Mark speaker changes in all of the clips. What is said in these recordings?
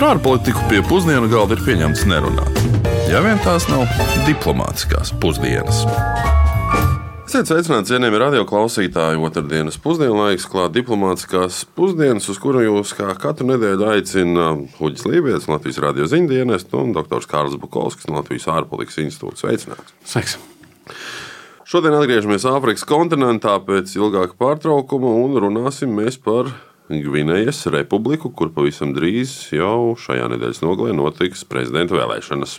Speaker 1: Par ārpolitiku pie pusdienu galda ir pieņemts nerunāt. Ja vien tās nav diplomātiskās pusdienas. Esiet sveicināti, cienījami radio klausītāji. Otradienas pusdienlaiks, klāt diplomātiskās pusdienas, uz kuru jūs kā katru nedēļu aicina Huģis Lībijams, Latvijas radio ziņdienas un dr. Kārls Bukovskis no Latvijas ārpolitikas institūta. Sveicināts!
Speaker 2: Sveiks!
Speaker 1: Šodien atgriežamies Āfrikas kontinentā pēc ilgāka pārtraukuma un runāsim par Gvinējas republiku, kur pavisam drīz jau šajā nedēļas nogalē notiks prezidenta vēlēšanas.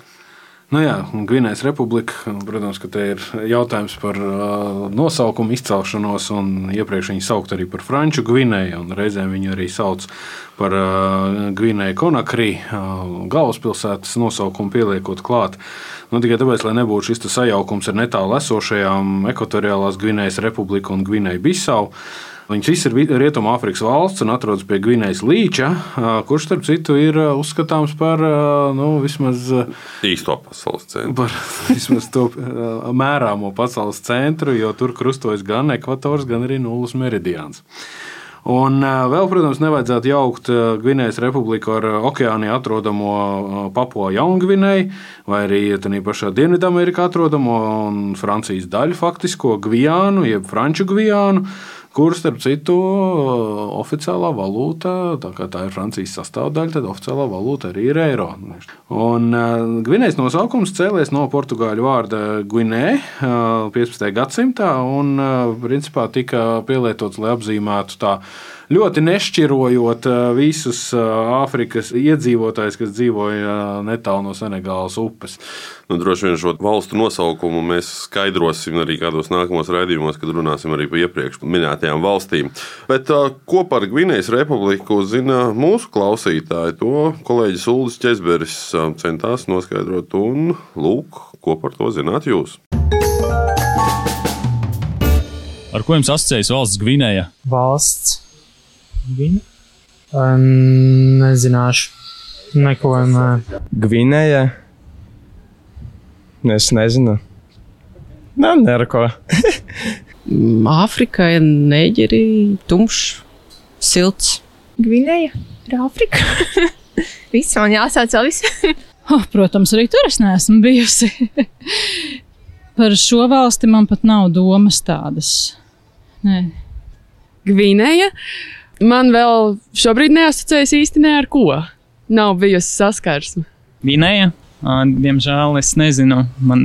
Speaker 2: Nu jā, Gvinējas republika, protams, ka te ir jautājums par uh, nosaukumu izcelšanos, un iepriekš viņi saukt arī par Franču Gvinēju, un reizēm viņu arī sauc par uh, Gvinēju Konakrī, uh, galvaspilsētas nosaukumu pieliekot klāt. Nu, tikai tāpēc, lai nebūtu šis sajaukums ar netālu esošajām ekvatoriālās Gvinējas republiku un Gvinēju Bisau. Viņas visas ir Rietumāfrikas valsts un atrodas pie Gvinējas līča, kurš, starp citu, ir uzskatāms par nu, vismaz
Speaker 1: īsto pasaules centru.
Speaker 2: Par vismaz to mērāmo pasaules centru, jo tur krustojas gan ekvators, gan arī nulles meridiāns. Un vēl, protams, nevajadzētu jaukt Gvinējas republiku ar okeānā atrodamo Papua Jaungvinēju, vai arī tādā pašā Dienvidamerikā atrodamo un Francijas daļu faktisko Gvijānu, jeb Franču Gvijānu kur, starp citu, oficiālā valūta, tā kā tā ir Francijas sastāvdaļa, tad oficiālā valūta arī ir eiro. Un uh, Gvinējas nosaukums cēlies no portugāļu vārda Gvinē uh, 15. gadsimtā un uh, principā tika pielietots, lai apzīmētu tā ļoti nešķirojot visus Āfrikas iedzīvotājus, kas dzīvoja netālu no Senegālas upes.
Speaker 1: Nu, droši vien šo valstu nosaukumu mēs skaidrosim arī kādos nākamos raidījumos, kad runāsim arī par iepriekš minētajām valstīm. Bet ko par Gvinējas republiku zina mūsu klausītāji? To kolēģis Ulris Česberis centās noskaidrot, un lūk, ko par to zināt jūs.
Speaker 3: Ar ko jums asociējas valsts Gvinēja?
Speaker 4: Valsts Gvinēja? Nezināšu. Neko ne.
Speaker 5: Gvinēja. Es nezinu. Nē, nerako.
Speaker 6: Āfrika ir neģeri, tumšs, silts.
Speaker 7: Gvinēja ir Āfrika. Viss man jāsāc vēl viss.
Speaker 8: oh, protams, arī tur es neesmu bijusi. Par šo valsti man pat nav domas tādas. Nē.
Speaker 9: Gvinēja. Man vēl šobrīd neasociējas īsti ne ar ko. Nav bijusi saskarsme.
Speaker 10: Gvinēja. Diemžēl es nezinu, man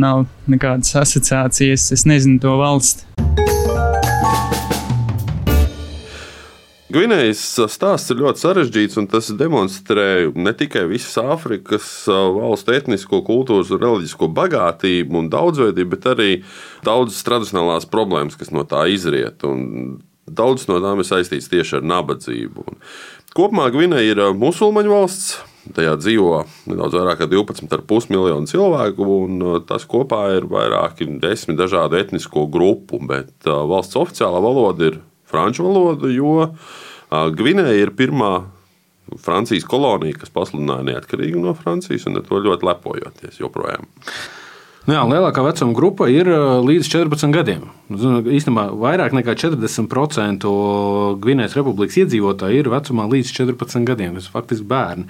Speaker 10: nav nekādas asociācijas, es nezinu to valsti.
Speaker 1: Gvinējas stāsts ir ļoti sarežģīts, un tas demonstrē ne tikai visas Āfrikas valstu etnisko, kultūras un reliģisko bagātību un daudzveidību, bet arī daudzas tradicionālās problēmas, kas no tā izriet. Un daudz no tām ir saistīts tieši ar nabadzību. Kopumā Gvinēja ir musulmaņu valsts. Tajā dzīvo nedaudz vairāk kā 12,5 miljonu cilvēku, un tas kopā ir vairāki desmit dažādu etnisko grupu. Bet valsts oficiālā valoda ir franču valoda, jo Gvinēja ir pirmā Francijas kolonija, kas pasludināja neatkarību no Francijas, un ar to ļoti lepojoties joprojām.
Speaker 2: Nu jā, lielākā vecuma grupa ir līdz 14 gadiem. Īstenībā vairāk nekā 40% Gvinējas republikas iedzīvotāji ir vecumā līdz 14 gadiem. Tas ir faktiski bērni.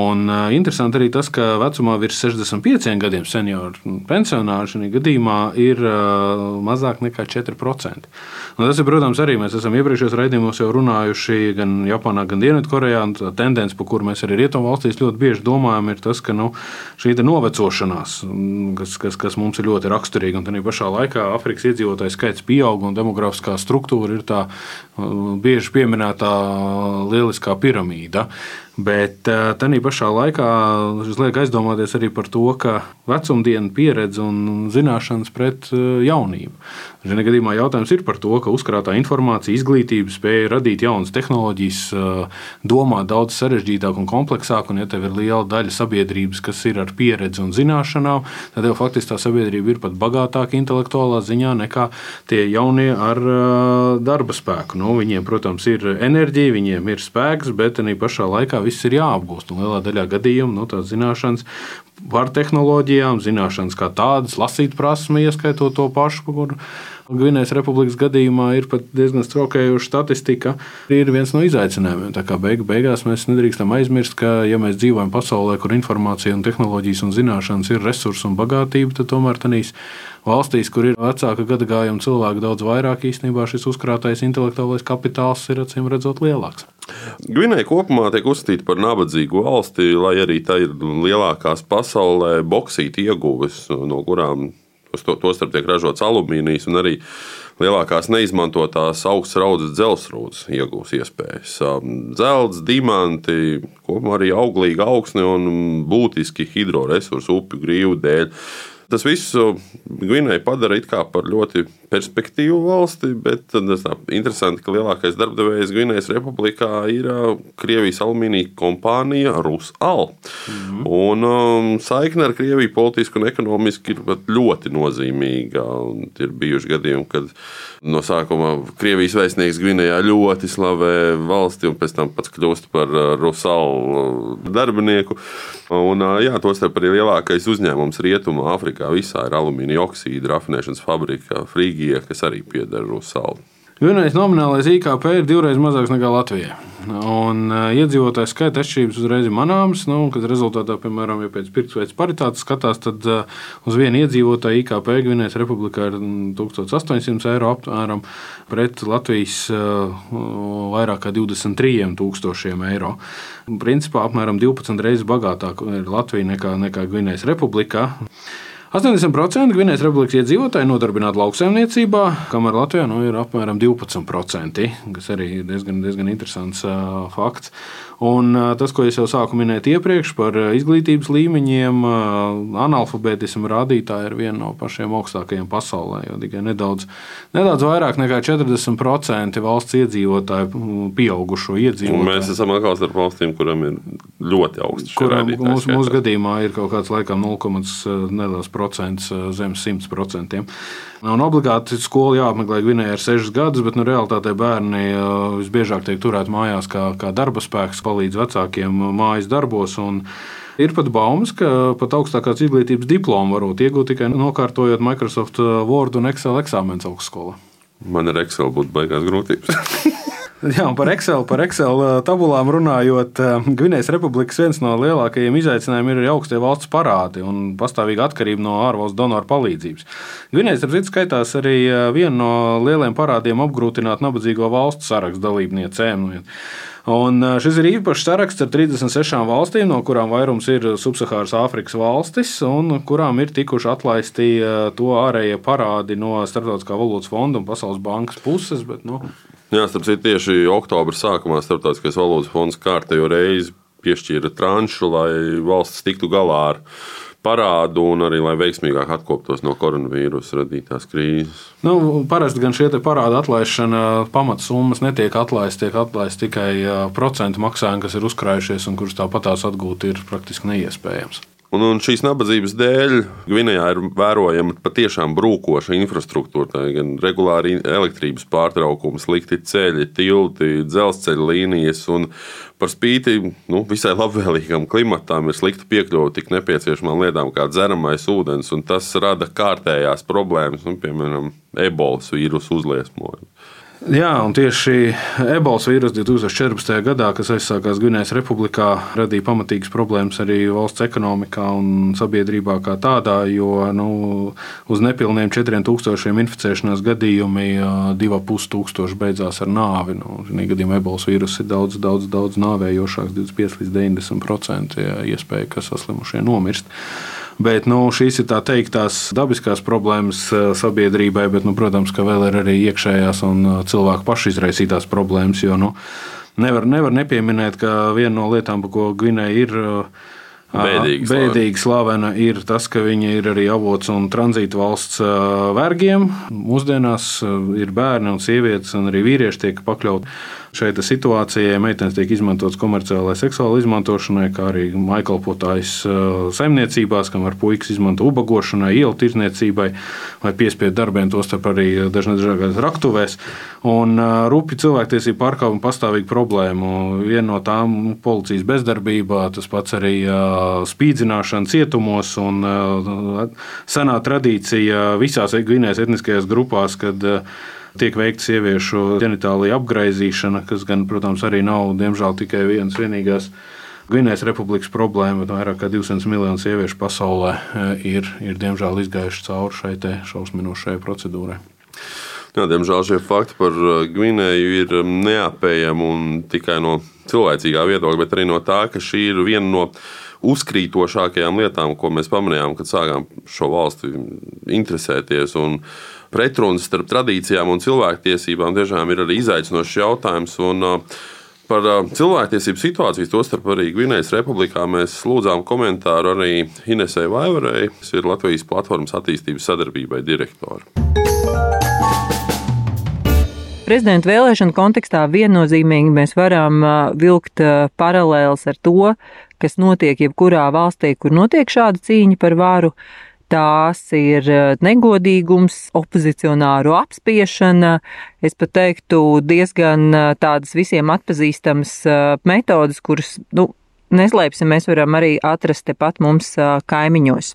Speaker 2: Un uh, interesanti arī tas, ka vecumā virs 65 gadiem senioru pensionāri šajā gadījumā ir uh, mazāk nekā 4%. Un tas ir, protams, arī mēs esam iepriekšējos raidījumos jau runājuši gan Japānā, gan Dienvidkorejā. Tā tendence, par kuru mēs arī Rietumvalstīs ļoti bieži domājam, ir tas, ka nu, šī novecošanās, kas, kas kas mums ir ļoti raksturīga. Un tā pašā laikā Afrikas iedzīvotāju skaits pieaug un demografiskā struktūra ir tā uh, bieži pieminētā lieliskā piramīda. Bet uh, tajā pašā laikā tas liek aizdomāties arī par to, ka vecumdienu pieredze un zināšanas pret uh, jaunību. Šajā gadījumā jautājums ir par to, ka uzkrātā informācija, izglītība spēja radīt jaunas tehnoloģijas, domāt daudz sarežģītāk un kompleksāk. Un, ja tev ir liela daļa sabiedrības, kas ir ar pieredzi un zināšanām, tad jau faktiski tā sabiedrība ir pat bagātāka intelektuālā ziņā nekā tie jaunie ar darba spēku. Nu, viņiem, protams, ir enerģija, viņiem ir spēks, bet arī pašā laikā viss ir jāapgūst. Un lielā daļā gadījumu nu, tās zināšanas par tehnoloģijām, zināšanas kā tādas, lasīt prasmi, ieskaitot to pašu, kur Gvinējas republikas gadījumā ir pat diezgan strokējuša statistika. Ir viens no izaicinājumiem. Tā kā beigu, beigās mēs nedrīkstam aizmirst, ka, ja mēs dzīvojam pasaulē, kur informācija, un tehnoloģijas un zināšanas ir resursi un bagātība, tad tomēr tādīs valstīs, kur ir vecāka gadagājuma cilvēki, daudz vairāk īstenībā šis uzkrātais intelektuālais kapitāls ir acīm redzot lielāks.
Speaker 1: Gvinēja kopumā tiek uzskatīta par nabadzīgu valsti, lai arī tā ir lielākās pasaulē boksīta ieguves, no kurām Tostarp tiek ražots alumīnijs un arī lielākās neizmantotās augstas raudzes dzelzrūdas iegūs iespējas. Zelts, diamanti, kopumā arī auglīga augsne un būtiski hidroresursu upju grīvu dēļ. Tas viss Gvinēju padara par ļoti perspektīvu valsti, bet ir interesanti, ka lielākais darbdevējs Gvinējas republikā ir Krievijas alumīnija kompānija Rusal. Mm -hmm. Un um, saikne ar Krieviju politiski un ekonomiski ir ļoti nozīmīga. Un ir bijuši gadījumi, kad no sākuma Krievijas vēstnieks Gvinējā ļoti slavē valsti, un pēc tam pats kļūst par Rusal darbinieku. Un, jā, tostarp arī lielākais uzņēmums Rietumā, Afrikā visā ir alumīnija oksīdu rafinēšanas fabrika Frīgija, kas arī pieder Rusal.
Speaker 2: Vienais nominālais IKP ir divreiz mazāks nekā Latvijā. Un uh, iedzīvotāju skaita atšķirības uzreiz ir manāmas. Nu, kad rezultātā, piemēram, ja pēc pirksveids paritātes skatās, tad uh, uz vienu iedzīvotāju IKP Gvinējas republikā ir 1800 eiro apmēram, pret Latvijas uh, vairāk kā 23,000 eiro. Principā apmēram 12 reizes bagātāk ir Latvija nekā, nekā Gvinējas republikā. 80% Gvinējas republikas iedzīvotāji nodarbināti lauksaimniecībā, kamēr Latvijā nu, ir apmēram 12%, kas arī ir diezgan, diezgan interesants uh, fakts. Un tas, ko es jau sāku minēt iepriekš par izglītības līmeņiem, analfabētismu rādītāji ir viena no pašiem augstākajiem pasaulē. Jo tikai nedaudz, nedaudz vairāk nekā 40% valsts iedzīvotāju, pieaugušo iedzīvotāju.
Speaker 1: Un mēs esam atkal starp valstīm, kurām ir ļoti augsts
Speaker 2: kurām mūsu, mūsu gadījumā ir kaut kāds laikam 0,9% zem 100%. Un obligāti skola jāapmeklē Gvinējā ar 6 gadus, bet nu, realitātē bērni visbiežāk tiek turēti mājās kā, kā darba spēks palīdz vecākiem mājas darbos. Ir pat baumas, ka pat augstākās izglītības diplomu varot iegūt tikai nokārtojot Microsoft Word un Excel eksāmenus augstskolā.
Speaker 1: Man ar Excel būtu baigās grūtības.
Speaker 2: Jā, par Excel, par Excel tabulām runājot, Gvinējas republikas viens no lielākajiem izaicinājumiem ir augstie valsts parādi un pastāvīga atkarība no ārvalstu donoru palīdzības. Gvinējas, ap citu, skaitās arī viena no lieliem parādiem apgrūtināt nabadzīgo valstu sarakstu dalībniecēm. Un šis ir īpašs saraksts ar 36 valstīm, no kurām vairums ir subsahāras Āfrikas valstis, un kurām ir tikuši atlaisti to ārējie parādi no Startautiskā valūtas fonda un Pasaules bankas puses. Bet, nu,
Speaker 1: Jā, starp citu, tieši oktobra sākumā Startautiskais valūtas fonds kārtējo reizi piešķīra tranšu, lai valsts tiktu galā ar parādu un arī lai veiksmīgāk atkoptos no koronavīrusa radītās krīzes.
Speaker 2: Nu, parasti gan šie parāda atlaišana pamatsummas netiek atlaistas, tiek atlaistas tikai procentu maksājumi, kas ir uzkrājušies un kurus tāpatās atgūt ir praktiski neiespējams.
Speaker 1: Un, un šīs nabadzības dēļ Gvinējā ir vērojama patiešām brūkoša infrastruktūra. Gan regulāri elektrības pārtraukumi, slikti ceļi, tilti, dzelzceļa līnijas. Par spīti nu, visai labvēlīgam klimatam ir slikta piekļuve tik nepieciešamām lietām kā dzeramais ūdens, un tas rada kārtējās problēmas, nu, piemēram, ebolas vīrusu uzliesmojumu.
Speaker 2: Jā, un tieši ebolas vīrusu 2014. gadā, kas aizsākās Gvinējas republikā, radīja pamatīgas problēmas arī valsts ekonomikā un sabiedrībā kā tādā, jo nu, uz nepilniem 4000 inficēšanās gadījumi 2,5 tūkstoši beidzās ar nāvi. Nu, gadījumā ebolas vīrus ir daudz, daudz, daudz nāvējošāks, 25 līdz 90% iespēja, ka saslimušie nomirst. Bet nu, šīs ir tā teikt, tās dabiskās problēmas eh, sabiedrībai, bet, nu, protams, ka vēl ir arī iekšējās un eh, cilvēku pašizraisītās problēmas. Jo nu, nevar, nevar nepieminēt, ka viena no lietām, par ko Gvinēja ir.
Speaker 1: Bēdīgi,
Speaker 2: Bēdīgi slavena ir tas, ka viņi ir arī avots un tranzīta valsts vergiem. Mūsdienās ir bērni un sievietes, un arī vīrieši tiek pakļauti Šeit situācijā meitenes tiek izmantotas komerciālai seksuālai izmantošanai, kā arī maikalpotājs saimniecībās, kam var puikas izmanto ubagošanai, ielu tirzniecībai vai piespiedu darbiem, tostarp arī dažādās raktuvēs. Un rupji cilvēktiesību pārkāpuma pastāvīga problēma. Viena no tām - policijas bezdarbībā, tas pats arī spīdzināšana cietumos un senā tradīcija visās Gvinējas etniskajās grupās, kad tiek veikta sieviešu ģenitālija apgaizīšana, kas, gan, protams, arī nav diemžēl tikai viens vienīgais. Gvinējas republikas problēma, bet vairāk kā 200 miljonu sieviešu pasaulē ir, ir diemžēl izgājuši cauri šai šausminošajai procedūrai.
Speaker 1: Jā, diemžēl šie fakti par Gvinēju ir neapējami un tikai no cilvēcīgā viedokļa, bet arī no tā, ka šī ir viena no uzkrītošākajām lietām, ko mēs pamanījām, kad sākām šo valsti interesēties. Un pretrunas starp tradīcijām un cilvēktiesībām tiešām ir arī izaicinošs jautājums. Un, Par cilvēktiesību situāciju, tostarp arī Gvinējas republikā, mēs lūdzām komentāru arī Inesai Vaivarei, kas ir Latvijas platformas attīstības sadarbībai direktore.
Speaker 11: Prezidenta vēlēšana kontekstā viennozīmīgi mēs varam vilkt paralēlus ar to, kas notiek jebkurā valstī, kur notiek šāda cīņa par varu. Tās ir negodīgums, opozicionāru apspiešana, es pat teiktu, diezgan tādas visiem atpazīstamas metodas, kuras, nu, neslēpsim, mēs varam arī atrast tepat mums kaimiņos.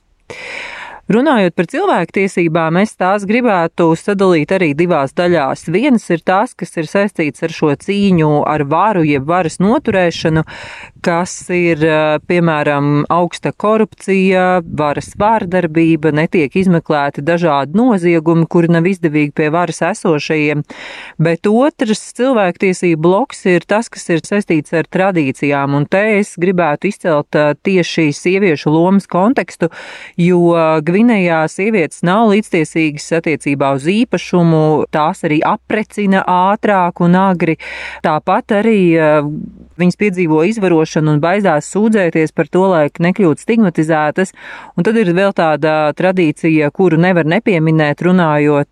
Speaker 11: Runājot par cilvēktiesībām, es tās gribētu sadalīt arī divās daļās. Vienas ir tās, kas ir saistīts ar šo cīņu ar varu, jeb varas noturēšanu, kas ir, piemēram, augsta korupcija, varas vārdarbība, netiek izmeklēti dažādi noziegumi, kuri nav izdevīgi pie varas esošajiem. Bet otrs cilvēktiesību bloks ir tas, kas ir saistīts ar tradīcijām, un te es gribētu izcelt tieši sieviešu lomas kontekstu, jo Gvinējā sievietes nav līdztiesīgas attiecībā uz īpašumu, tās arī aprecina ātrāk un agri. Tāpat arī viņas piedzīvo izvarošanu un baidās sūdzēties par to, lai nekļūtu stigmatizētas. Un tad ir vēl tāda tradīcija, kuru nevar nepieminēt, runājot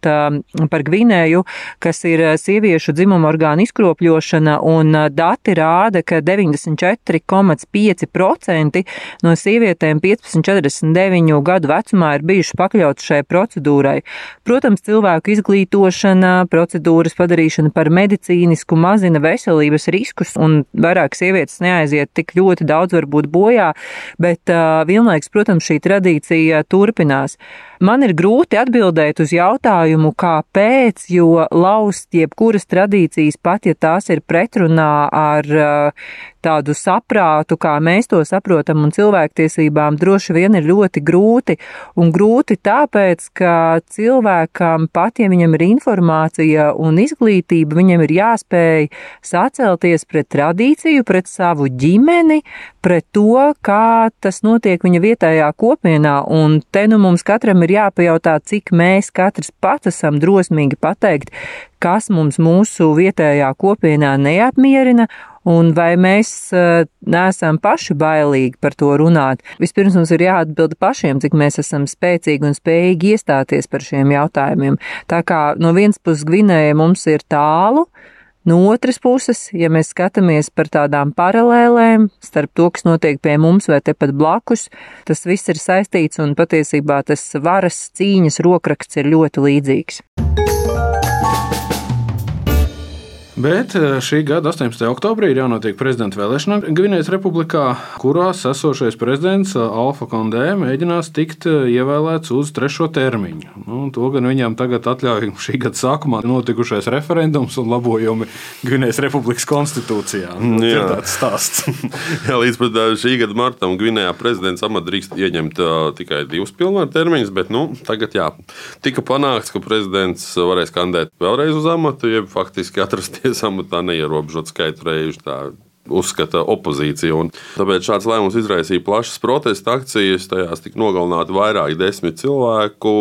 Speaker 11: par Gvinēju, kas ir sieviešu dzimuma orgānu izkropļošana, un dati rāda, ka 94,5% no sievietēm 15-49 gadu vecumā ir bijuši pakļauti šai procedūrai. Protams, cilvēku izglītošana, procedūras padarīšana par medicīnisku mazina veselības riskus, un vairāk sievietes neaiziet tik ļoti daudz varbūt bojā, bet vienlaiks, protams, šī tradīcija turpinās. Man ir grūti atbildēt uz jautājumu, kāpēc, jo laust jebkuras tradīcijas, pat ja tās ir pretrunā ar uh, tādu saprātu, kā mēs to saprotam, un cilvēktiesībām droši vien ir ļoti grūti. Un grūti tāpēc, ka cilvēkam pat, ja viņam ir informācija un izglītība, viņam ir jāspēj sacelties pret tradīciju, pret savu ģimeni, pret to, kā tas notiek viņa vietējā kopienā. Un te nu mums katram ir jāpajautā, cik mēs katrs pats esam drosmīgi pateikt, kas mums mūsu vietējā kopienā neapmierina un vai mēs uh, neesam paši bailīgi par to runāt. Vispirms mums ir jāatbild pašiem, cik mēs esam spēcīgi un spējīgi iestāties par šiem jautājumiem. Tā kā no vienas puses Gvinēja mums ir tālu, No otras puses, ja mēs skatāmies par tādām paralēlēm starp to, kas notiek pie mums vai tepat blakus, tas viss ir saistīts un patiesībā tas varas cīņas rokraksts ir ļoti līdzīgs.
Speaker 2: Bet eh, šī gada 18. oktobrī ir jānotiek prezidenta vēlēšanām Gvinējas republikā, kurās esošais prezidents eh, Alfa Kondē mēģinās tikt eh, ievēlēts uz trešo termiņu. Nu, to gan viņam tagad atļauj šī gada sākumā notikušais referendums un labojumi Gvinējas republikas konstitūcijā. Nu, Jā, tāds stāsts.
Speaker 1: Jā, līdz pat šī gada martam Gvinējā prezidents amatu drīkst ieņemt uh, tikai divus pilnvaru termiņus, bet nu, tagad jā, tika panākts, ka prezidents varēs kandidēt vēlreiz uz amatu, jeb faktiski atrasties iesaistīties amatā neierobežot skaitu reižu. Tā uzskata opozīcija. Un tāpēc šāds lēmums izraisīja plašas protesta akcijas. Tajās tika nogalināti vairāki desmit cilvēku,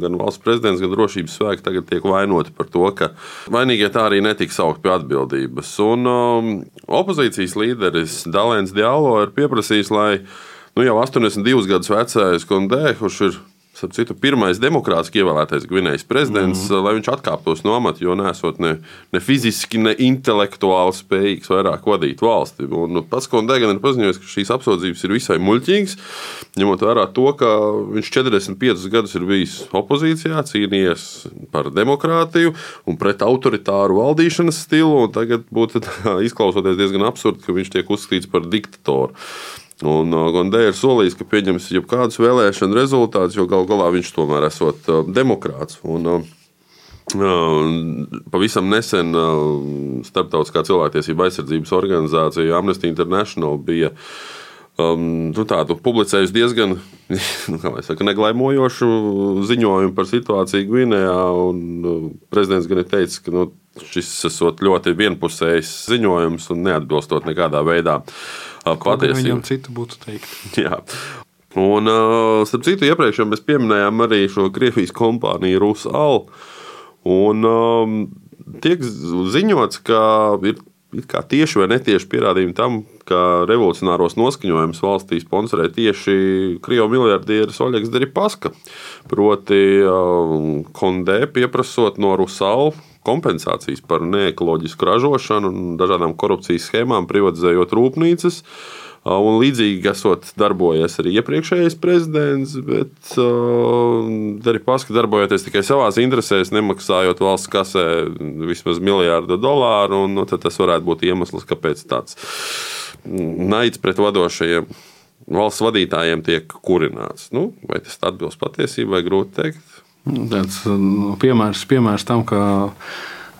Speaker 1: gan valsts prezidents, gan drošības spēki tagad tiek vainoti par to, ka vainīgie tā arī netika saukt pie atbildības. Un um, opozīcijas līderis Dalēns Dialo ir pieprasījis, lai nu, jau 82 gadus vecais Kondē, kurš ir Starp citu, pirmais demokrātiski ievēlētais Gvinējas prezidents, mm. lai viņš atkāptos no amata, jo nesot ne, ne fiziski, ne intelektuāli spējīgs vairāk vadīt valsti. Un nu, pats Kondēgan ir paziņojis, ka šīs apsūdzības ir visai muļķīgas, ņemot vērā to, ka viņš 45 gadus ir bijis opozīcijā, cīnījies par demokrātiju un pret autoritāru valdīšanas stilu, un tagad būtu izklausoties diezgan absurdi, ka viņš tiek uzskatīts par diktatoru. Un uh, Gondē ir solījis, ka pieņems jebkādus vēlēšanu rezultātus, jo gal galā viņš tomēr esot uh, demokrāts. Un, uh, Pavisam nesen Startautiskā cilvēktiesība aizsardzības organizācija Amnesty International bija um, nu, tādu publicējusi diezgan nu, saka, neglaimojošu ziņojumu par situāciju Gvinējā. Uh, prezidents gan ir teicis, ka nu, šis esot ļoti vienpusējs ziņojums un neatbilstot nekādā veidā patiesībai.
Speaker 2: Viņam citu būtu teikt.
Speaker 1: Jā. Un, starp citu, iepriekš mēs pieminējām arī šo Krievijas kompāniju Rusal. Un um, tiek ziņots, ka ir tieši vai netieši pierādījumi tam, ka revolucionāros noskaņojumus valstī sponsorē tieši Krievijas miljardieris Oļegs Deripaska. Proti, um, Kondē pieprasot no Rusal kompensācijas par neekoloģisku ražošanu un dažādām korupcijas schēmām, privatizējot rūpnīcas. Un līdzīgi esot darbojies arī iepriekšējais prezidents, bet uh, arī paskatās, darbojoties tikai savās interesēs, nemaksājot valsts kasē vismaz miljardu dolāru. Un, nu, tas varētu būt iemesls, kāpēc tāds naids pret vadošajiem valsts vadītājiem tiek kurināts. Nu, vai tas atbilst patiesībai, grūti pateikt.
Speaker 2: Tāds nu, piemērs, piemērs tam, ka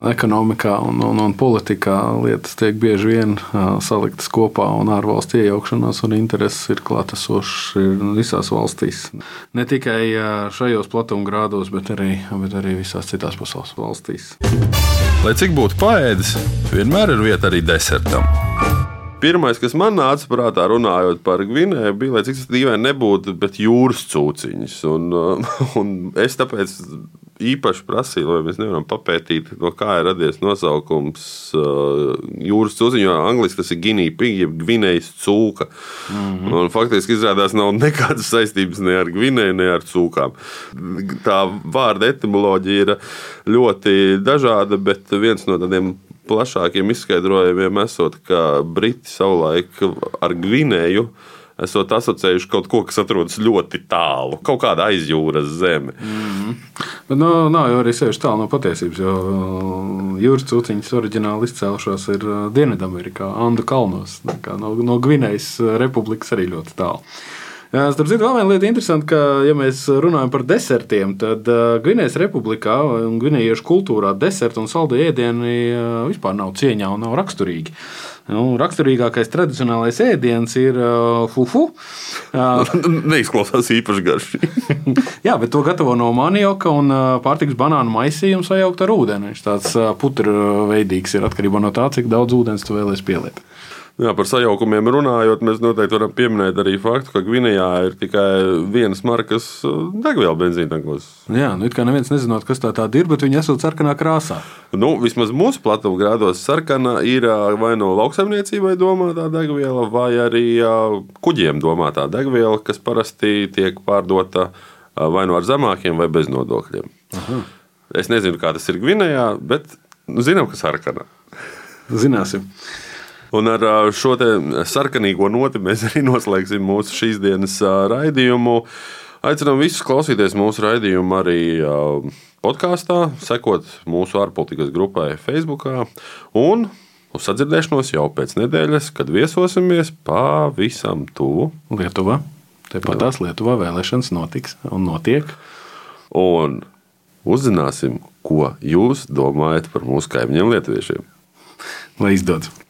Speaker 2: ekonomikā un, un, un politikā lietas tiek bieži vien saliktas kopā, un ārvalstu iejaukšanās un intereses ir klātesošas visās valstīs. Ne tikai šajos platumgrādos, bet arī, bet arī visās citās pasaules valstīs.
Speaker 1: Lai cik būtu paēdis, vienmēr ir vieta arī desertam. Pirmais, kas man nāca prātā, runājot par Gvinēju, bija, lai cik tas dīvaini nebūtu, bet jūras cūciņas. Un, un es tāpēc īpaši prasīju, vai mēs nevaram papētīt, no kā ir radies nosaukums uh, jūras cūciņa, jo angļuiski tas ir Ginija pigi, jeb Gvinējas cūka. Mm -hmm. Un, faktiski izrādās nav nekādas saistības ne ar Gvinēju, ne ar cūkām. Tā vārda etimoloģija ir ļoti dažāda, bet viens no tādiem plašākiem izskaidrojumiem esot, ka Briti savulaik ar Gvinēju esot asociējuši kaut ko, kas atrodas ļoti tālu, kaut kāda aizjūras zeme.
Speaker 2: Mm -hmm. Bet nu, nav jau arī sevišķi tālu no patiesības, jo uh, jūras cūciņas oriģināli izcēlušās ir uh, Dienvidamerikā, Andu kalnos. No, no Gvinējas republikas arī ļoti tālu. Starp citu, vēl viena lieta interesanta, ka, ja mēs runājam par desertiem, tad Gvinējas republikā un Gvinējiešu kultūrā deserti un saldē ēdieni vispār nav cieņā un nav raksturīgi. Nu, raksturīgākais tradicionālais ēdiens ir uh, fufu.
Speaker 1: Uh, Neizklausās īpaši garšīgi.
Speaker 2: jā, bet to gatavo no manioka un pārtiks banānu maisījuma sajaukt ar ūdeni. Viņš tāds putra veidīgs ir atkarībā no tā, cik daudz ūdens tu vēlēsies pieliet.
Speaker 1: Jā, par sajaukumiem runājot, mēs noteikti varam pieminēt arī faktu, ka Gvinējā ir tikai vienas markas uh, degviela benzīntakos.
Speaker 2: Jā, nu it kā neviens nezinot, kas tā tāda ir, bet viņi esot sarkanā krāsā.
Speaker 1: Nu, vismaz mūsu platuma grādos sarkana ir uh, vai no lauksaimniecībai domātā degviela, vai arī uh, kuģiem domātā degviela, kas parasti tiek pārdota vai nu no ar zemākiem vai bez nodokļiem. Aha. Es nezinu, kā tas ir Gvinējā, bet nu, zinām, ka sarkana.
Speaker 2: Zināsim.
Speaker 1: Un ar šo sarkanīgo noti mēs arī noslēgsim mūsu šīs dienas raidījumu. Aicinām visus klausīties mūsu raidījumu arī podkāstā, sekot mūsu ārpolitikas grupai Facebook. Un uz sadzirdēšanos jau pēc nedēļas, kad viesosimies pavisam tuvu
Speaker 2: Lietuvā. Tepat tās Lietuvā vēlēšanas notiks un notiek.
Speaker 1: Un uzzināsim, ko jūs domājat par mūsu kaimiņiem lietuviešiem.
Speaker 2: Lai izdodas!